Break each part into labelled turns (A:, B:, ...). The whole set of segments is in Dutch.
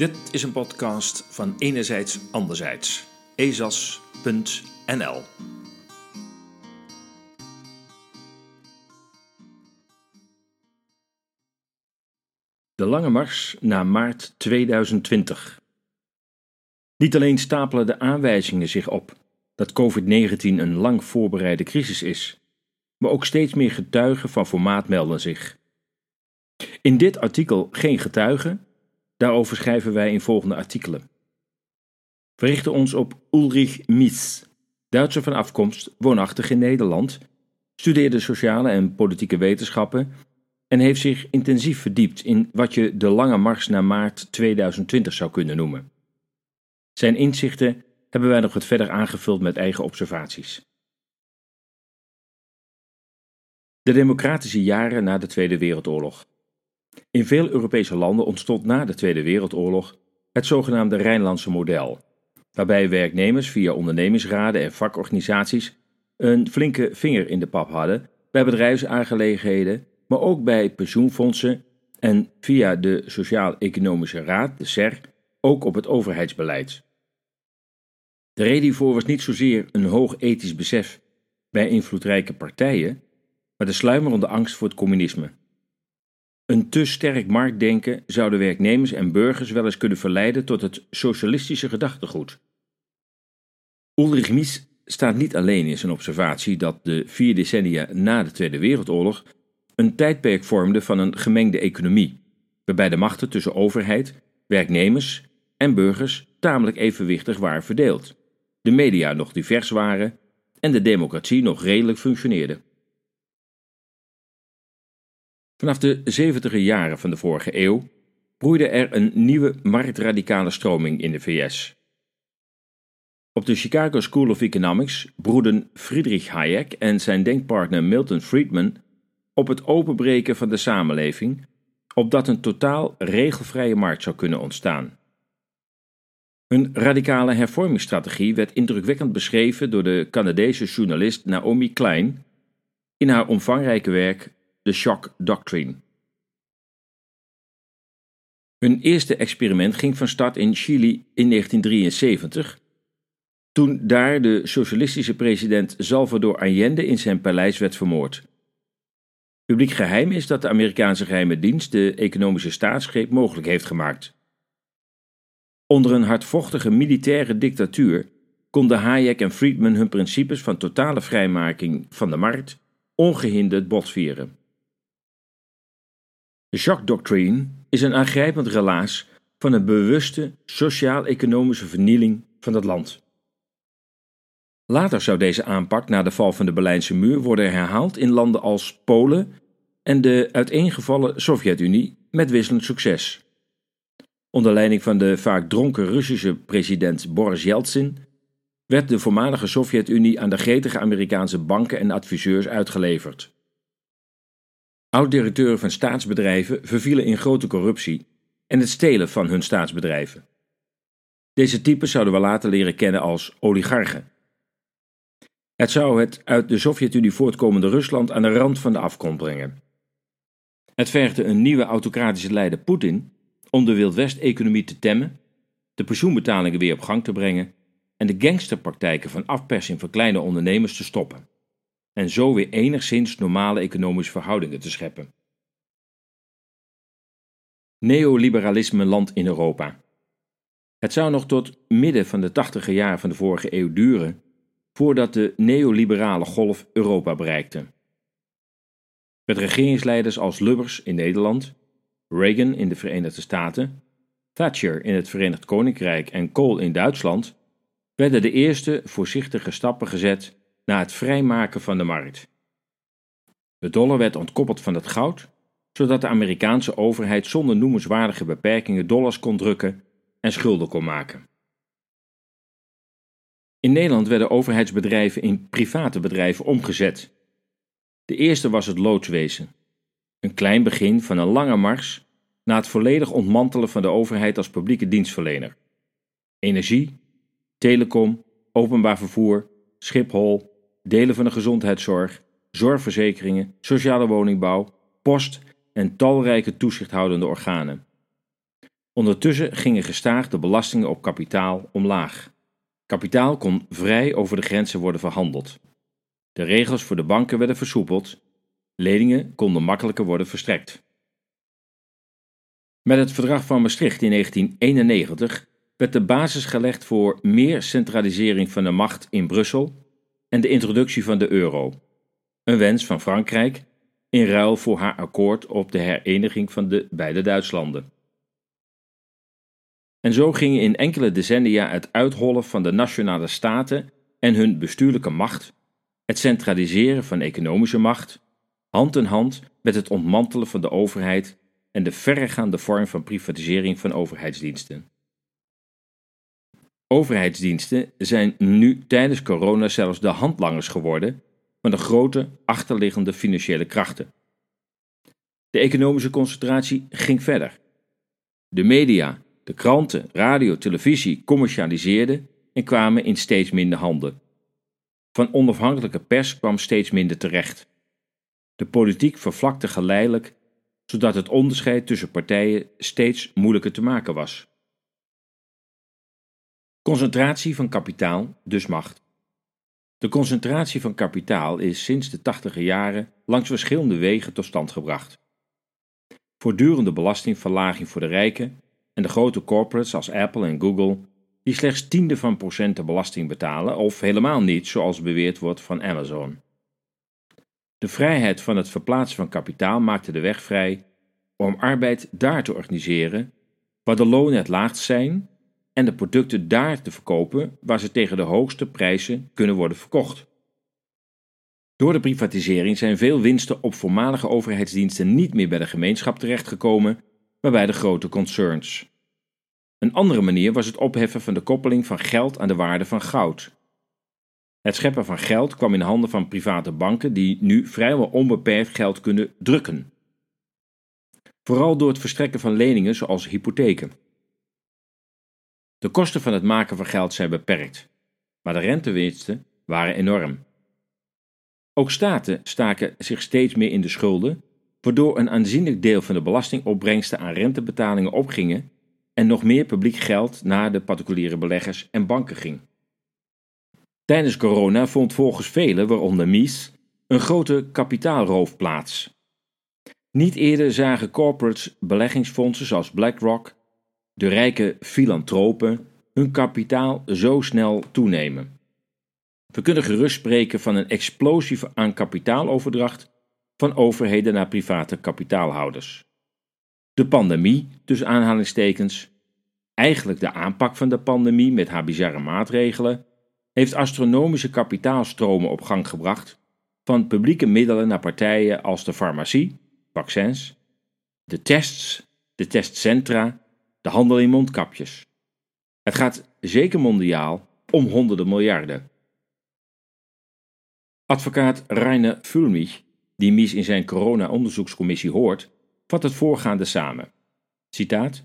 A: Dit is een podcast van Enerzijds Anderzijds. ezas.nl De lange mars naar maart 2020. Niet alleen stapelen de aanwijzingen zich op dat COVID-19 een lang voorbereide crisis is, maar ook steeds meer getuigen van formaat melden zich. In dit artikel geen getuigen, daarover schrijven wij in volgende artikelen. We richten ons op Ulrich Mies, Duitser van afkomst, woonachtig in Nederland, studeerde sociale en politieke wetenschappen en heeft zich intensief verdiept in wat je de lange mars naar maart 2020 zou kunnen noemen. Zijn inzichten hebben wij nog wat verder aangevuld met eigen observaties. De democratische jaren na de Tweede Wereldoorlog. In veel Europese landen ontstond na de Tweede Wereldoorlog het zogenaamde Rijnlandse model, waarbij werknemers via ondernemingsraden en vakorganisaties een flinke vinger in de pap hadden bij bedrijfsaangelegenheden, maar ook bij pensioenfondsen en via de Sociaal-Economische Raad, de SER, ook op het overheidsbeleid. De reden hiervoor was niet zozeer een hoog ethisch besef bij invloedrijke partijen, maar de sluimerende angst voor het communisme. Een te sterk marktdenken zou de werknemers en burgers wel eens kunnen verleiden tot het socialistische gedachtegoed. Ulrich Mies staat niet alleen in zijn observatie dat de vier decennia na de Tweede Wereldoorlog een tijdperk vormde van een gemengde economie, waarbij de machten tussen overheid, werknemers en burgers tamelijk evenwichtig waren verdeeld, de media nog divers waren en de democratie nog redelijk functioneerde. Vanaf de 70 jaren van de vorige eeuw broeide er een nieuwe marktradicale stroming in de VS. Op de Chicago School of Economics broeden Friedrich Hayek en zijn denkpartner Milton Friedman op het openbreken van de samenleving, opdat een totaal regelvrije markt zou kunnen ontstaan. Hun radicale hervormingsstrategie werd indrukwekkend beschreven door de Canadese journalist Naomi Klein in haar omvangrijke werk The Shock Doctrine. Hun eerste experiment ging van start in Chili in 1973, toen daar de socialistische president Salvador Allende in zijn paleis werd vermoord. Publiek geheim is dat de Amerikaanse geheime dienst de economische staatsgreep mogelijk heeft gemaakt. Onder een hardvochtige militaire dictatuur konden Hayek en Friedman hun principes van totale vrijmaking van de markt ongehinderd botvieren. De Jacques Doctrine is een aangrijpend relaas van een bewuste sociaal-economische vernieling van het land. Later zou deze aanpak na de val van de Berlijnse muur worden herhaald in landen als Polen en de uiteengevallen Sovjet-Unie met wisselend succes. Onder leiding van de vaak dronken Russische president Boris Yeltsin werd de voormalige Sovjet-Unie aan de gretige Amerikaanse banken en adviseurs uitgeleverd. Oud-directeuren van staatsbedrijven vervielen in grote corruptie en het stelen van hun staatsbedrijven. Deze types zouden we later leren kennen als oligarchen. Het zou het uit de Sovjet-Unie voortkomende Rusland aan de rand van de afgrond brengen. Het vergde een nieuwe autocratische leider Poetin om de Wildwest-economie te temmen, de pensioenbetalingen weer op gang te brengen en de gangsterpraktijken van afpersing van kleine ondernemers te stoppen en zo weer enigszins normale economische verhoudingen te scheppen. Neoliberalisme land in Europa. Het zou nog tot midden van de tachtige jaren van de vorige eeuw duren voordat de neoliberale golf Europa bereikte. Met regeringsleiders als Lubbers in Nederland, Reagan in de Verenigde Staten, Thatcher in het Verenigd Koninkrijk en Kohl in Duitsland werden de eerste voorzichtige stappen gezet naar het vrijmaken van de markt. De dollar werd ontkoppeld van het goud, zodat de Amerikaanse overheid zonder noemenswaardige beperkingen dollars kon drukken en schulden kon maken. In Nederland werden overheidsbedrijven in private bedrijven omgezet. De eerste was het loodswezen, een klein begin van een lange mars na het volledig ontmantelen van de overheid als publieke dienstverlener. Energie, telecom, openbaar vervoer, Schiphol, delen van de gezondheidszorg, zorgverzekeringen, sociale woningbouw, post en talrijke toezichthoudende organen. Ondertussen gingen gestaag de belastingen op kapitaal omlaag. Kapitaal kon vrij over de grenzen worden verhandeld. De regels voor de banken werden versoepeld. Leningen konden makkelijker worden verstrekt. Met het verdrag van Maastricht in 1991 werd de basis gelegd voor meer centralisering van de macht in Brussel en de introductie van de euro. Een wens van Frankrijk in ruil voor haar akkoord op de hereniging van de beide Duitslanden. En zo gingen in enkele decennia het uithollen van de nationale staten en hun bestuurlijke macht, het centraliseren van economische macht, hand in hand met het ontmantelen van de overheid en de verregaande vorm van privatisering van overheidsdiensten. Overheidsdiensten zijn nu tijdens corona zelfs de handlangers geworden van de grote achterliggende financiële krachten. De economische concentratie ging verder. De media, de kranten, radio, televisie commercialiseerden en kwamen in steeds minder handen. Van onafhankelijke pers kwam steeds minder terecht. De politiek vervlakte geleidelijk, zodat het onderscheid tussen partijen steeds moeilijker te maken was. Concentratie van kapitaal, dus macht. De concentratie van kapitaal is sinds de tachtiger jaren langs verschillende wegen tot stand gebracht. Voortdurende belastingverlaging voor de rijken en de grote corporates als Apple en Google, die slechts tiende van procenten belasting betalen of helemaal niet, zoals beweerd wordt van Amazon. De vrijheid van het verplaatsen van kapitaal maakte de weg vrij om arbeid daar te organiseren, waar de lonen het laagst zijn en de producten daar te verkopen waar ze tegen de hoogste prijzen kunnen worden verkocht. Door de privatisering zijn veel winsten op voormalige overheidsdiensten niet meer bij de gemeenschap terechtgekomen, maar bij de grote concerns. Een andere manier was het opheffen van de koppeling van geld aan de waarde van goud. Het scheppen van geld kwam in handen van private banken die nu vrijwel onbeperkt geld kunnen drukken. Vooral door het verstrekken van leningen zoals hypotheken. De kosten van het maken van geld zijn beperkt, maar de rentewinsten waren enorm. Ook staten staken zich steeds meer in de schulden, waardoor een aanzienlijk deel van de belastingopbrengsten aan rentebetalingen opgingen en nog meer publiek geld naar de particuliere beleggers en banken ging. Tijdens corona vond volgens velen, waaronder Mies, een grote kapitaalroof plaats. Niet eerder zagen corporates beleggingsfondsen zoals BlackRock de rijke filantropen hun kapitaal zo snel toenemen. We kunnen gerust spreken van een explosie aan kapitaaloverdracht van overheden naar private kapitaalhouders. De pandemie, tussen aanhalingstekens, eigenlijk de aanpak van de pandemie met haar bizarre maatregelen, heeft astronomische kapitaalstromen op gang gebracht, van publieke middelen naar partijen als de farmacie, vaccins, de tests, de testcentra de handel in mondkapjes. Het gaat zeker mondiaal om honderden miljarden. Advocaat Rainer Fulmich, die Mies in zijn corona-onderzoekscommissie hoort, vat het voorgaande samen. Citaat: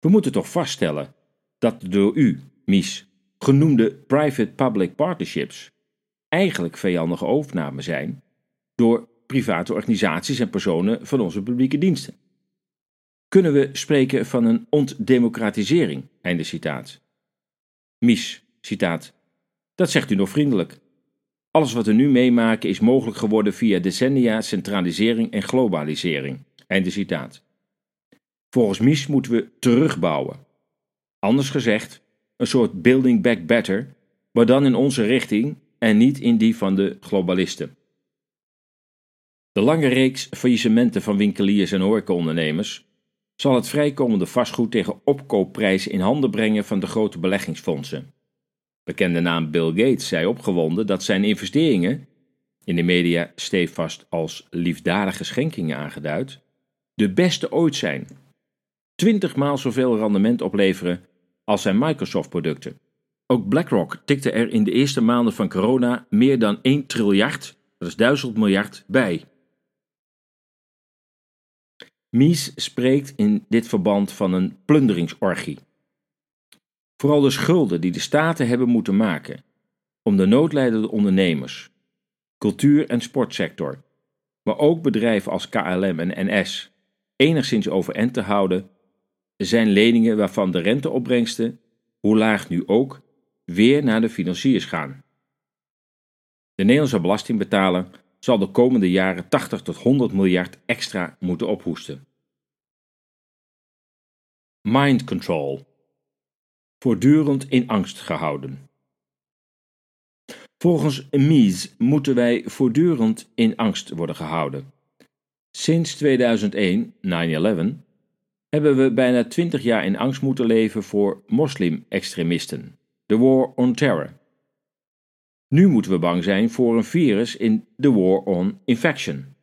A: We moeten toch vaststellen dat de door u, Mies, genoemde private-public partnerships eigenlijk vijandige overnamen zijn door private organisaties en personen van onze publieke diensten kunnen we spreken van een ontdemocratisering. Einde citaat. Mies, citaat. Dat zegt u nog vriendelijk. Alles wat we nu meemaken is mogelijk geworden via decennia centralisering en globalisering. Einde citaat. Volgens Mies moeten we terugbouwen. Anders gezegd, een soort building back better, maar dan in onze richting en niet in die van de globalisten. De lange reeks faillissementen van winkeliers en horecaondernemers zal het vrijkomende vastgoed tegen opkoopprijzen in handen brengen van de grote beleggingsfondsen. Bekende naam Bill Gates zei opgewonden dat zijn investeringen, in de media stevast als liefdadige schenkingen aangeduid, de beste ooit zijn. Twintig maal zoveel rendement opleveren als zijn Microsoft-producten. Ook BlackRock tikte er in de eerste maanden van corona meer dan 1 triljard, dat is 1000 miljard, bij. Mies spreekt in dit verband van een plunderingsorgie. Vooral de schulden die de staten hebben moeten maken om de noodlijdende ondernemers, cultuur- en sportsector, maar ook bedrijven als KLM en NS enigszins overeind te houden, zijn leningen waarvan de renteopbrengsten, hoe laag nu ook, weer naar de financiers gaan. De Nederlandse belastingbetaler zal de komende jaren 80 tot 100 miljard extra moeten ophoesten. Mind control. Voortdurend in angst gehouden. Volgens Mies moeten wij voortdurend in angst worden gehouden. Sinds 2001, 9-11, hebben we bijna 20 jaar in angst moeten leven voor moslim-extremisten. The War on Terror. Nu moeten we bang zijn voor een virus in The War on Infection.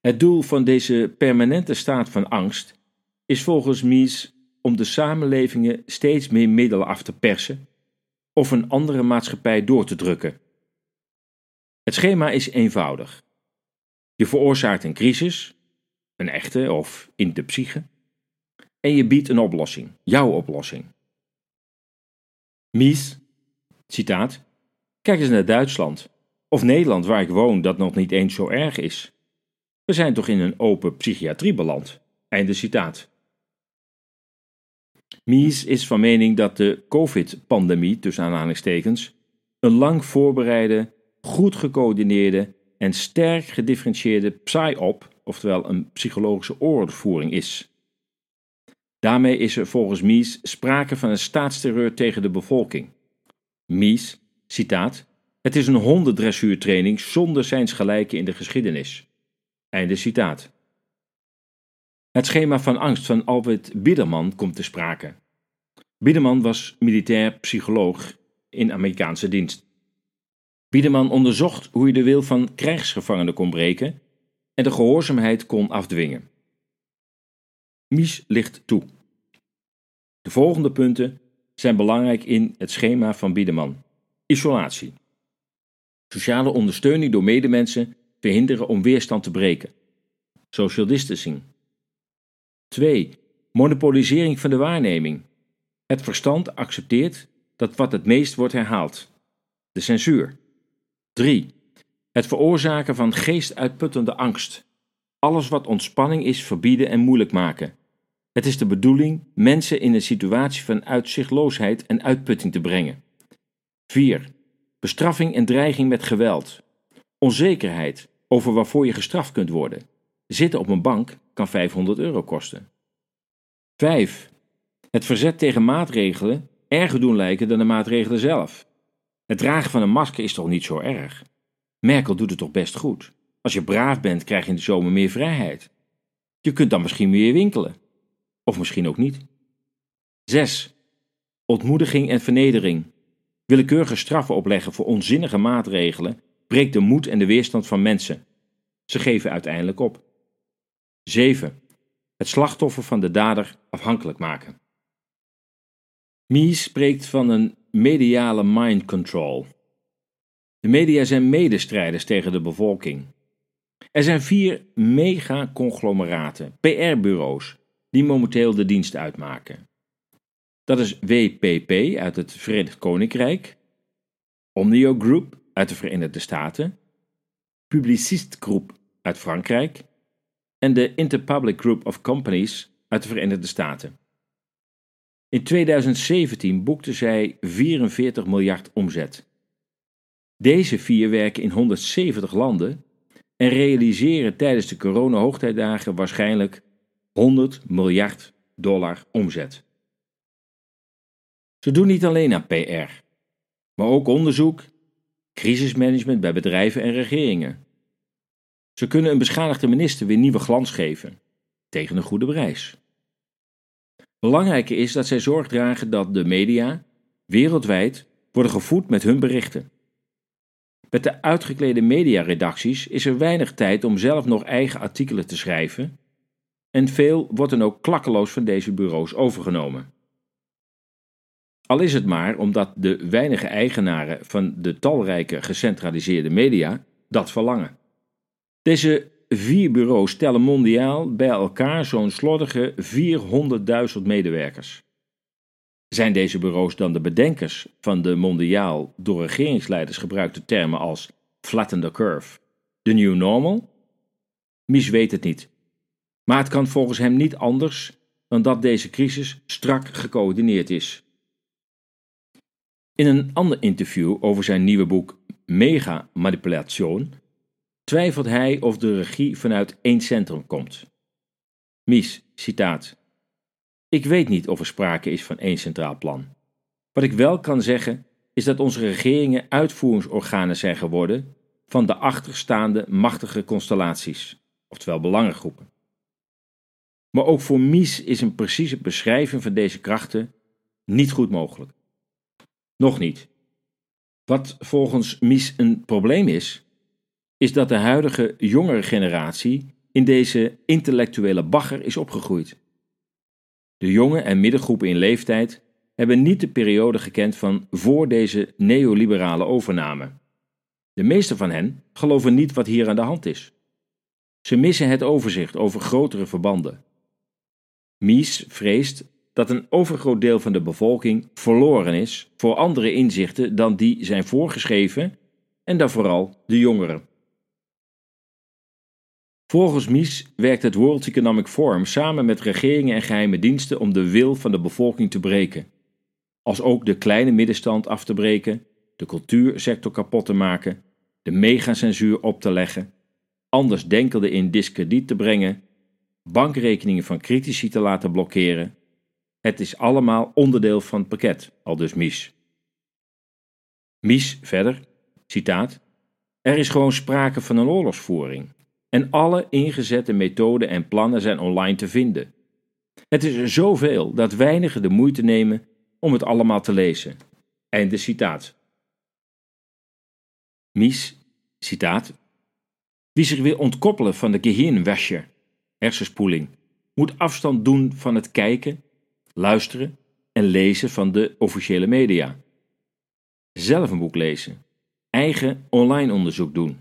A: Het doel van deze permanente staat van angst is volgens Mies om de samenlevingen steeds meer middelen af te persen of een andere maatschappij door te drukken. Het schema is eenvoudig. Je veroorzaakt een crisis, een echte of in de psyche, en je biedt een oplossing, jouw oplossing. Mies, citaat, kijk eens naar Duitsland of Nederland waar ik woon dat nog niet eens zo erg is. We zijn toch in een open psychiatrie beland. Einde citaat. Mies is van mening dat de COVID-pandemie, tussen aanhalingstekens, een lang voorbereide, goed gecoördineerde en sterk gedifferentieerde psy-op, oftewel een psychologische oorlogvoering is. Daarmee is er volgens Mies sprake van een staatsterreur tegen de bevolking. Mies, citaat, het is een hondendressuurtraining zonder zijns gelijke in de geschiedenis. Einde citaat. Het schema van angst van Albert Biederman komt te sprake. Biederman was militair psycholoog in Amerikaanse dienst. Biederman onderzocht hoe je de wil van krijgsgevangenen kon breken en de gehoorzaamheid kon afdwingen. Mies ligt toe. De volgende punten zijn belangrijk in het schema van Biederman. Isolatie. Sociale ondersteuning door medemensen verhinderen om weerstand te breken. Social distancing. 2. Monopolisering van de waarneming. Het verstand accepteert dat wat het meest wordt herhaald. De censuur. 3. Het veroorzaken van geestuitputtende angst. Alles wat ontspanning is verbieden en moeilijk maken. Het is de bedoeling mensen in een situatie van uitzichtloosheid en uitputting te brengen. 4. Bestraffing en dreiging met geweld. Onzekerheid over waarvoor je gestraft kunt worden. Zitten op een bank kan 500 euro kosten. 5. Het verzet tegen maatregelen erger doen lijken dan de maatregelen zelf. Het dragen van een masker is toch niet zo erg? Merkel doet het toch best goed? Als je braaf bent, krijg je in de zomer meer vrijheid. Je kunt dan misschien meer winkelen. Of misschien ook niet. 6. Ontmoediging en vernedering. Willekeurige straffen opleggen voor onzinnige maatregelen breekt de moed en de weerstand van mensen. Ze geven uiteindelijk op. 7. Het slachtoffer van de dader afhankelijk maken. Mies spreekt van een mediale mind control. De media zijn medestrijders tegen de bevolking. Er zijn vier megaconglomeraten, PR-bureaus, die momenteel de dienst uitmaken. Dat is WPP uit het Verenigd Koninkrijk, Omnio Group uit de Verenigde Staten, Publicist Group uit Frankrijk en de Interpublic Group of Companies uit de Verenigde Staten. In 2017 boekten zij 44 miljard omzet. Deze vier werken in 170 landen en realiseren tijdens de corona-hoogtijdagen waarschijnlijk 100 miljard dollar omzet. Ze doen niet alleen aan PR, maar ook onderzoek, crisismanagement bij bedrijven en regeringen. Ze kunnen een beschadigde minister weer nieuwe glans geven, tegen een goede prijs. Belangrijker is dat zij zorg dragen dat de media, wereldwijd, worden gevoed met hun berichten. Met de uitgeklede mediaredacties is er weinig tijd om zelf nog eigen artikelen te schrijven, en veel wordt dan ook klakkeloos van deze bureaus overgenomen. Al is het maar omdat de weinige eigenaren van de talrijke gecentraliseerde media dat verlangen. Deze vier bureaus tellen mondiaal bij elkaar zo'n slordige 400.000 medewerkers. Zijn deze bureaus dan de bedenkers van de mondiaal door regeringsleiders gebruikte termen als flatten the curve, the new normal? Mies weet het niet. Maar het kan volgens hem niet anders dan dat deze crisis strak gecoördineerd is. In een ander interview over zijn nieuwe boek Mega Manipulation twijfelt hij of de regie vanuit één centrum komt. Mies, citaat. Ik weet niet of er sprake is van één centraal plan. Wat ik wel kan zeggen is dat onze regeringen uitvoeringsorganen zijn geworden van de achterstaande machtige constellaties, oftewel belangengroepen. Maar ook voor Mies is een precieze beschrijving van deze krachten niet goed mogelijk. Nog niet. Wat volgens Mies een probleem is, is dat de huidige jongere generatie in deze intellectuele bagger is opgegroeid. De jonge en middengroepen in leeftijd hebben niet de periode gekend van voor deze neoliberale overname. De meeste van hen geloven niet wat hier aan de hand is. Ze missen het overzicht over grotere verbanden. Mies vreest dat een overgroot deel van de bevolking verloren is voor andere inzichten dan die zijn voorgeschreven en dan vooral de jongeren. Volgens Mies werkt het World Economic Forum samen met regeringen en geheime diensten om de wil van de bevolking te breken, als ook de kleine middenstand af te breken, de cultuursector kapot te maken, de megacensuur op te leggen, anders denkenden in discrediet te brengen, bankrekeningen van critici te laten blokkeren. Het is allemaal onderdeel van het pakket, al dus Mies. Mies verder, citaat, er is gewoon sprake van een oorlogsvoering en alle ingezette methoden en plannen zijn online te vinden. Het is er zoveel dat weinigen de moeite nemen om het allemaal te lezen. Einde citaat. Mies, citaat. Wie zich wil ontkoppelen van de gehirnwäsche, hersenspoeling, moet afstand doen van het kijken, luisteren en lezen van de officiële media. Zelf een boek lezen, eigen online onderzoek doen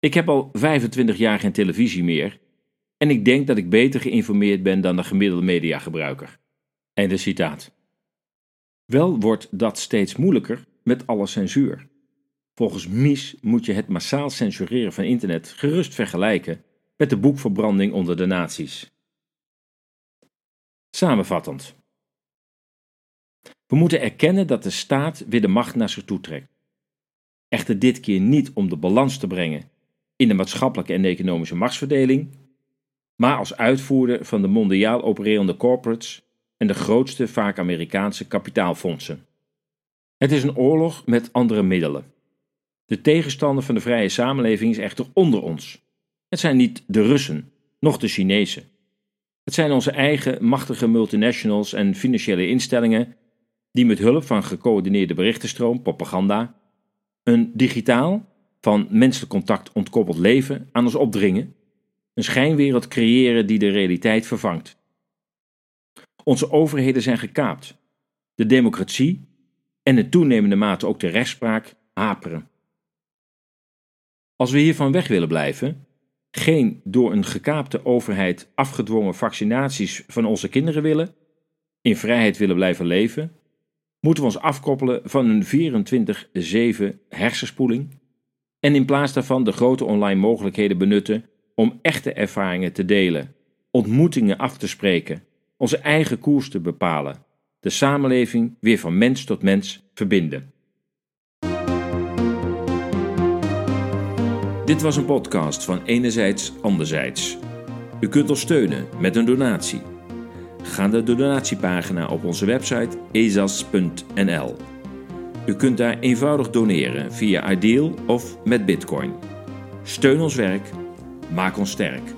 A: ik heb al 25 jaar geen televisie meer en ik denk dat ik beter geïnformeerd ben dan de gemiddelde mediagebruiker. Einde citaat. Wel wordt dat steeds moeilijker met alle censuur. Volgens Mies moet je het massaal censureren van internet gerust vergelijken met de boekverbranding onder de naties. Samenvattend. We moeten erkennen dat de staat weer de macht naar zich toe trekt. Echter dit keer niet om de balans te brengen in de maatschappelijke en economische machtsverdeling, maar als uitvoerder van de mondiaal opererende corporates en de grootste vaak Amerikaanse kapitaalfondsen. Het is een oorlog met andere middelen. De tegenstander van de vrije samenleving is echter onder ons. Het zijn niet de Russen, noch de Chinezen. Het zijn onze eigen machtige multinationals en financiële instellingen die met hulp van gecoördineerde berichtenstroom, propaganda, een digitaal van menselijk contact ontkoppeld leven aan ons opdringen, een schijnwereld creëren die de realiteit vervangt. Onze overheden zijn gekaapt, de democratie en in toenemende mate ook de rechtspraak haperen. Als we hiervan weg willen blijven, geen door een gekaapte overheid afgedwongen vaccinaties van onze kinderen willen, in vrijheid willen blijven leven, moeten we ons afkoppelen van een 24-7 hersenspoeling en in plaats daarvan de grote online mogelijkheden benutten om echte ervaringen te delen, ontmoetingen af te spreken, onze eigen koers te bepalen, de samenleving weer van mens tot mens verbinden. Dit was een podcast van Enerzijds Anderzijds. U kunt ons steunen met een donatie. Ga naar de donatiepagina op onze website ezas.nl. U kunt daar eenvoudig doneren via Ideal of met Bitcoin. Steun ons werk, maak ons sterk.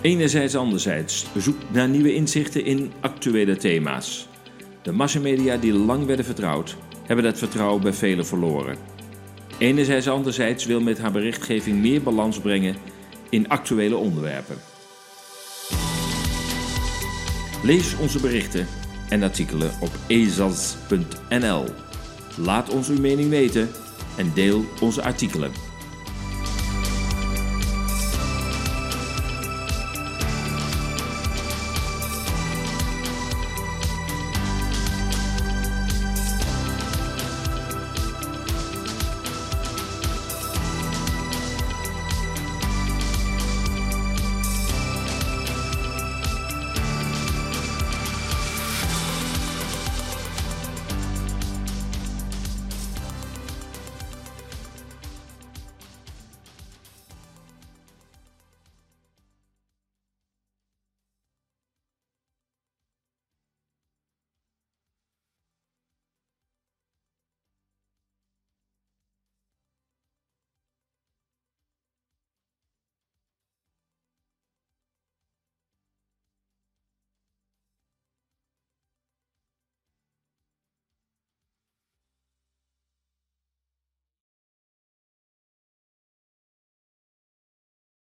A: Enerzijds, anderzijds, zoek naar nieuwe inzichten in actuele thema's. De massamedia die lang werden vertrouwd, hebben dat vertrouwen bij velen verloren. Enerzijds, anderzijds wil met haar berichtgeving meer balans brengen in actuele onderwerpen. Lees onze berichten en artikelen op ezas.nl. Laat ons uw mening weten en deel onze artikelen.